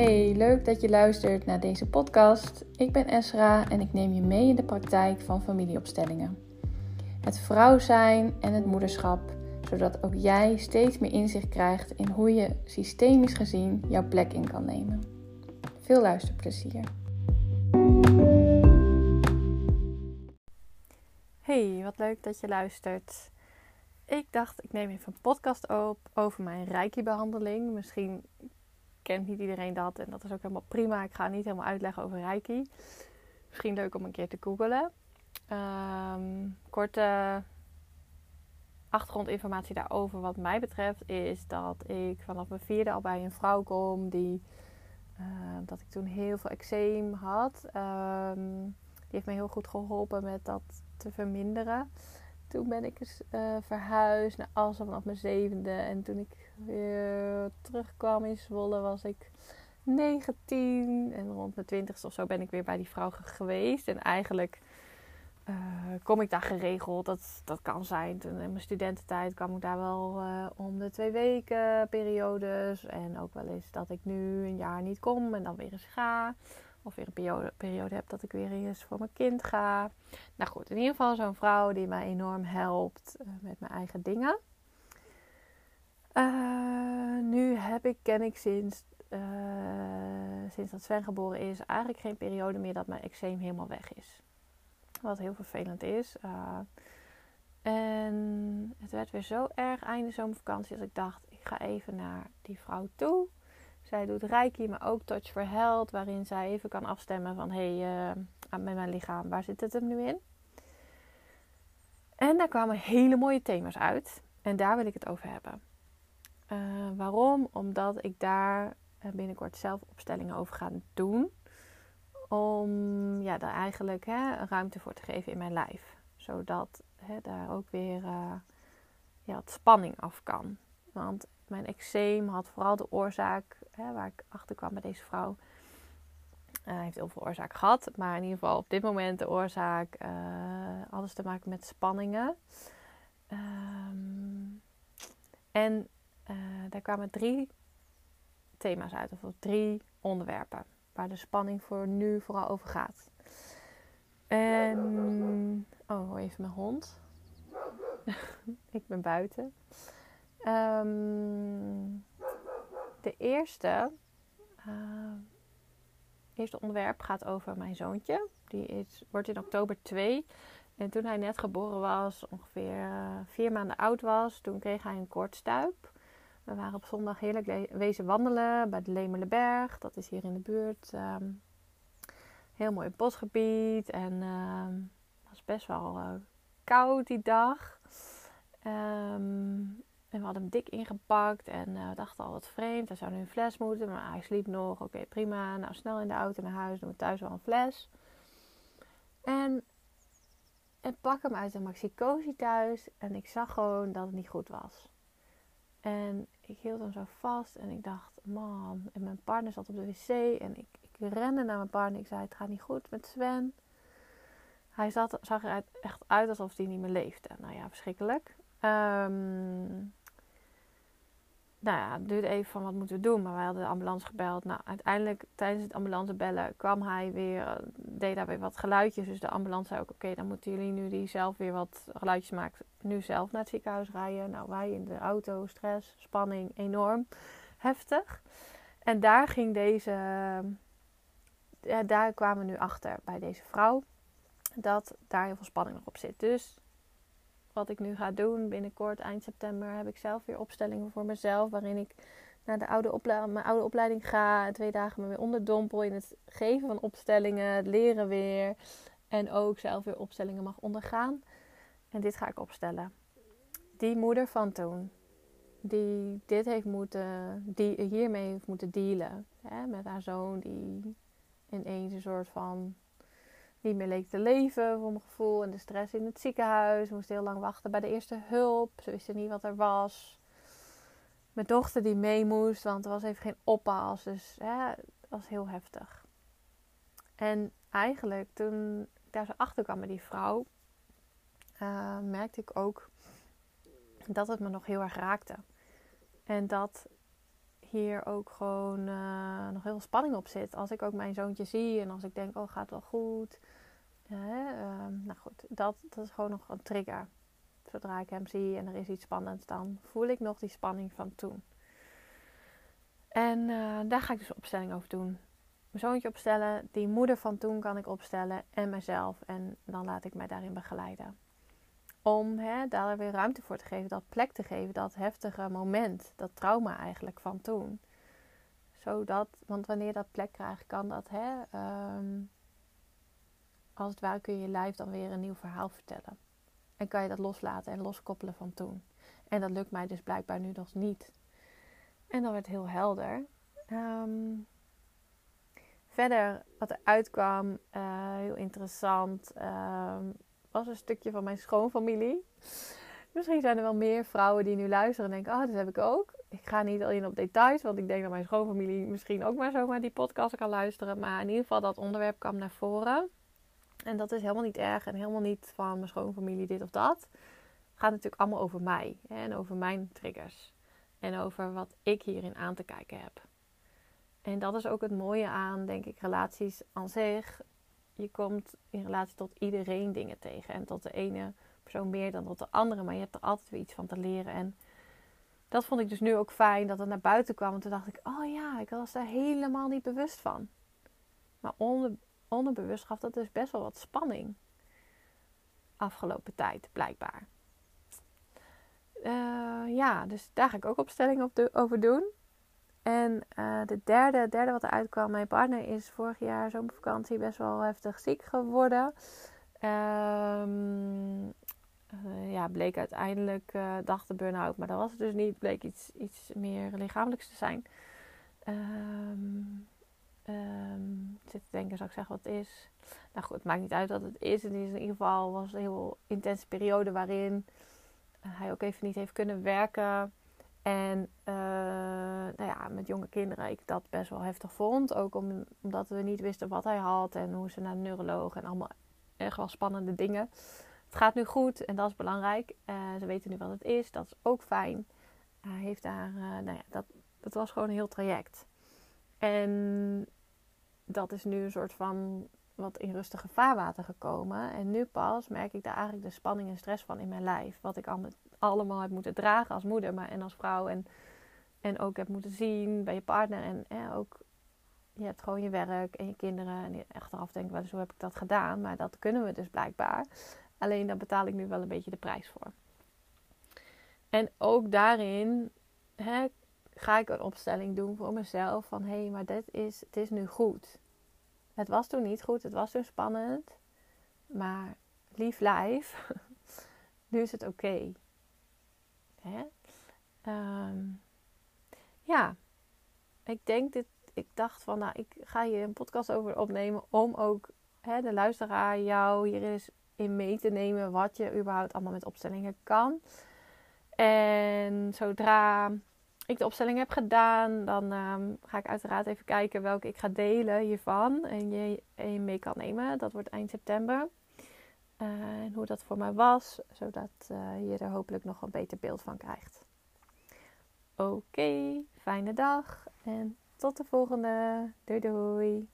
Hey, leuk dat je luistert naar deze podcast. Ik ben Esra en ik neem je mee in de praktijk van familieopstellingen. Het vrouw zijn en het moederschap, zodat ook jij steeds meer inzicht krijgt in hoe je systemisch gezien jouw plek in kan nemen. Veel luisterplezier. Hey, wat leuk dat je luistert. Ik dacht, ik neem even een podcast op over mijn Reiki-behandeling. Misschien kent niet iedereen dat en dat is ook helemaal prima. Ik ga niet helemaal uitleggen over Reiki. Misschien leuk om een keer te googelen. Um, korte achtergrondinformatie daarover wat mij betreft is dat ik vanaf mijn vierde al bij een vrouw kom die uh, dat ik toen heel veel eczeem had. Um, die heeft me heel goed geholpen met dat te verminderen. Toen ben ik eens uh, verhuisd naar Assen vanaf mijn zevende. En toen ik weer terugkwam in Zwolle was ik 19. En rond mijn twintigste of zo ben ik weer bij die vrouw geweest. En eigenlijk uh, kom ik daar geregeld. Dat, dat kan zijn. Toen in mijn studententijd kwam ik daar wel uh, om de twee weken periodes. En ook wel eens dat ik nu een jaar niet kom en dan weer eens ga. Of weer een periode, heb dat ik weer eens voor mijn kind ga. Nou goed, in ieder geval zo'n vrouw die mij enorm helpt uh, met mijn eigen dingen. Uh, nu heb ik, ken ik sinds, uh, sinds dat Sven geboren is, eigenlijk geen periode meer dat mijn eczeem helemaal weg is. Wat heel vervelend is. en het werd weer zo erg einde zomervakantie als ik dacht, ik ga even naar die vrouw toe. Zij doet Reiki, maar ook Touch for Health, waarin zij even kan afstemmen van hé, hey, uh, met mijn lichaam, waar zit het hem nu in? En daar kwamen hele mooie thema's uit en daar wil ik het over hebben. Uh, waarom? Omdat ik daar binnenkort zelf opstellingen over ga doen. Om ja, daar eigenlijk hè, ruimte voor te geven in mijn lijf. Zodat hè, daar ook weer ja, wat spanning af kan. Want mijn eczeem had vooral de oorzaak hè, waar ik achter kwam bij deze vrouw. Hij uh, heeft heel veel oorzaak gehad, maar in ieder geval op dit moment de oorzaak uh, alles te maken met spanningen. Um, en uh, daar kwamen drie thema's uit, of drie onderwerpen waar de spanning voor nu vooral over gaat. En oh, even mijn hond. ik ben buiten. Um, de eerste, uh, eerste onderwerp gaat over mijn zoontje. Die is, wordt in oktober 2. En toen hij net geboren was, ongeveer uh, vier maanden oud was, toen kreeg hij een kortstuip. We waren op zondag heerlijk wezen wandelen bij de Lemerleberg. Dat is hier in de buurt. Um, heel mooi bosgebied. En uh, het was best wel uh, koud die dag. Um, en we hadden hem dik ingepakt en uh, we dachten al wat vreemd. Hij zou nu een fles moeten, maar hij sliep nog. Oké, prima. Nou, snel in de auto naar huis. Doen we thuis wel een fles. En ik pak hem uit de maxicosi thuis. En ik zag gewoon dat het niet goed was. En ik hield hem zo vast en ik dacht, man. En mijn partner zat op de wc en ik, ik rende naar mijn partner. Ik zei, het gaat niet goed met Sven. Hij zat, zag er echt uit alsof hij niet meer leefde. Nou ja, verschrikkelijk. Um, nou ja, het duurde even van wat moeten we doen. Maar wij hadden de ambulance gebeld. Nou, uiteindelijk tijdens het ambulance bellen kwam hij weer, deed daar weer wat geluidjes. Dus de ambulance zei ook, oké, dan moeten jullie nu die zelf weer wat geluidjes maken. Nu zelf naar het ziekenhuis rijden. Nou, wij in de auto, stress, spanning, enorm heftig. En daar ging deze, ja, daar kwamen we nu achter bij deze vrouw. Dat daar heel veel spanning nog op zit. Dus wat ik nu ga doen. Binnenkort, eind september, heb ik zelf weer opstellingen voor mezelf. Waarin ik naar de oude mijn oude opleiding ga. Twee dagen me weer onderdompel in het geven van opstellingen. Het leren weer. En ook zelf weer opstellingen mag ondergaan. En dit ga ik opstellen. Die moeder van toen. Die dit heeft moeten, die hiermee heeft moeten dealen. Hè, met haar zoon die ineens een soort van niet meer leek te leven voor mijn gevoel. En de stress in het ziekenhuis. We moesten heel lang wachten bij de eerste hulp. Ze wisten niet wat er was. Mijn dochter die mee moest, want er was even geen oppas. Dus ja, het was heel heftig. En eigenlijk toen ik daar zo achter kwam met die vrouw, uh, merkte ik ook dat het me nog heel erg raakte. En dat hier ook gewoon uh, nog heel veel spanning op zit. Als ik ook mijn zoontje zie en als ik denk, oh gaat wel goed. Uh, nou goed, dat, dat is gewoon nog een trigger. Zodra ik hem zie en er is iets spannends, dan voel ik nog die spanning van toen. En uh, daar ga ik dus opstelling over doen. Mijn zoontje opstellen, die moeder van toen kan ik opstellen en mezelf. En dan laat ik mij daarin begeleiden. Om hè, daar weer ruimte voor te geven, dat plek te geven, dat heftige moment, dat trauma eigenlijk van toen. Zodat, want wanneer dat plek krijgt, kan dat, hè, um, als het ware kun je je lijf dan weer een nieuw verhaal vertellen. En kan je dat loslaten en loskoppelen van toen. En dat lukt mij dus blijkbaar nu nog niet. En dan werd heel helder. Um, verder, wat er uitkwam, uh, heel interessant, uh, was een stukje van mijn schoonfamilie. Misschien zijn er wel meer vrouwen die nu luisteren en denken: Oh, dat heb ik ook. Ik ga niet alleen op details, want ik denk dat mijn schoonfamilie misschien ook maar zomaar die podcast kan luisteren. Maar in ieder geval, dat onderwerp kwam naar voren. En dat is helemaal niet erg en helemaal niet van mijn schoonfamilie dit of dat. Het gaat natuurlijk allemaal over mij en over mijn triggers. En over wat ik hierin aan te kijken heb. En dat is ook het mooie aan, denk ik, relaties aan zich. Je komt in relatie tot iedereen dingen tegen. En tot de ene persoon meer dan tot de andere. Maar je hebt er altijd weer iets van te leren. En dat vond ik dus nu ook fijn dat het naar buiten kwam. En toen dacht ik, oh ja, ik was daar helemaal niet bewust van. Maar onder, onderbewust gaf dat dus best wel wat spanning. Afgelopen tijd, blijkbaar. Uh, ja, dus daar ga ik ook opstellingen op over doen. En uh, de derde, derde wat eruit kwam, mijn partner is vorig jaar zomervakantie best wel heftig ziek geworden. Um, uh, ja, bleek uiteindelijk, uh, dacht de burn-out, maar dat was het dus niet. Bleek iets, iets meer lichamelijks te zijn. Um, zit te denken, zou ik zeggen wat is? Nou goed, het maakt niet uit wat het is. Het is in ieder geval was een heel intense periode waarin hij ook even niet heeft kunnen werken. En uh, nou ja, met jonge kinderen ik dat best wel heftig vond. Ook om, omdat we niet wisten wat hij had en hoe ze naar de neuroloog en allemaal echt wel spannende dingen. Het gaat nu goed en dat is belangrijk. Uh, ze weten nu wat het is, dat is ook fijn. Hij heeft daar, uh, nou ja, dat, dat was gewoon een heel traject. En dat is nu een soort van wat in rustige vaarwater gekomen. En nu pas merk ik daar eigenlijk de spanning en stress van in mijn lijf. Wat ik allemaal heb moeten dragen als moeder maar, en als vrouw. En, en ook heb moeten zien bij je partner. En eh, ook, je hebt gewoon je werk en je kinderen. En achteraf denk ik wel heb ik dat gedaan? Maar dat kunnen we dus blijkbaar. Alleen daar betaal ik nu wel een beetje de prijs voor. En ook daarin hè, ga ik een opstelling doen voor mezelf. Van hé, hey, maar dit is, het is nu goed. Het was toen niet goed, het was toen spannend. Maar lief lijf, nu is het oké. Um, ja, ik denk dit. Ik dacht van, nou, ik ga hier een podcast over opnemen om ook hè, de luisteraar jou hier eens in mee te nemen wat je überhaupt allemaal met opstellingen kan. En zodra ik de opstelling heb gedaan, dan um, ga ik uiteraard even kijken welke ik ga delen hiervan. En je, en je mee kan nemen. Dat wordt eind september. Uh, en hoe dat voor mij was, zodat uh, je er hopelijk nog een beter beeld van krijgt. Oké, fijne dag en tot de volgende. Doei doei.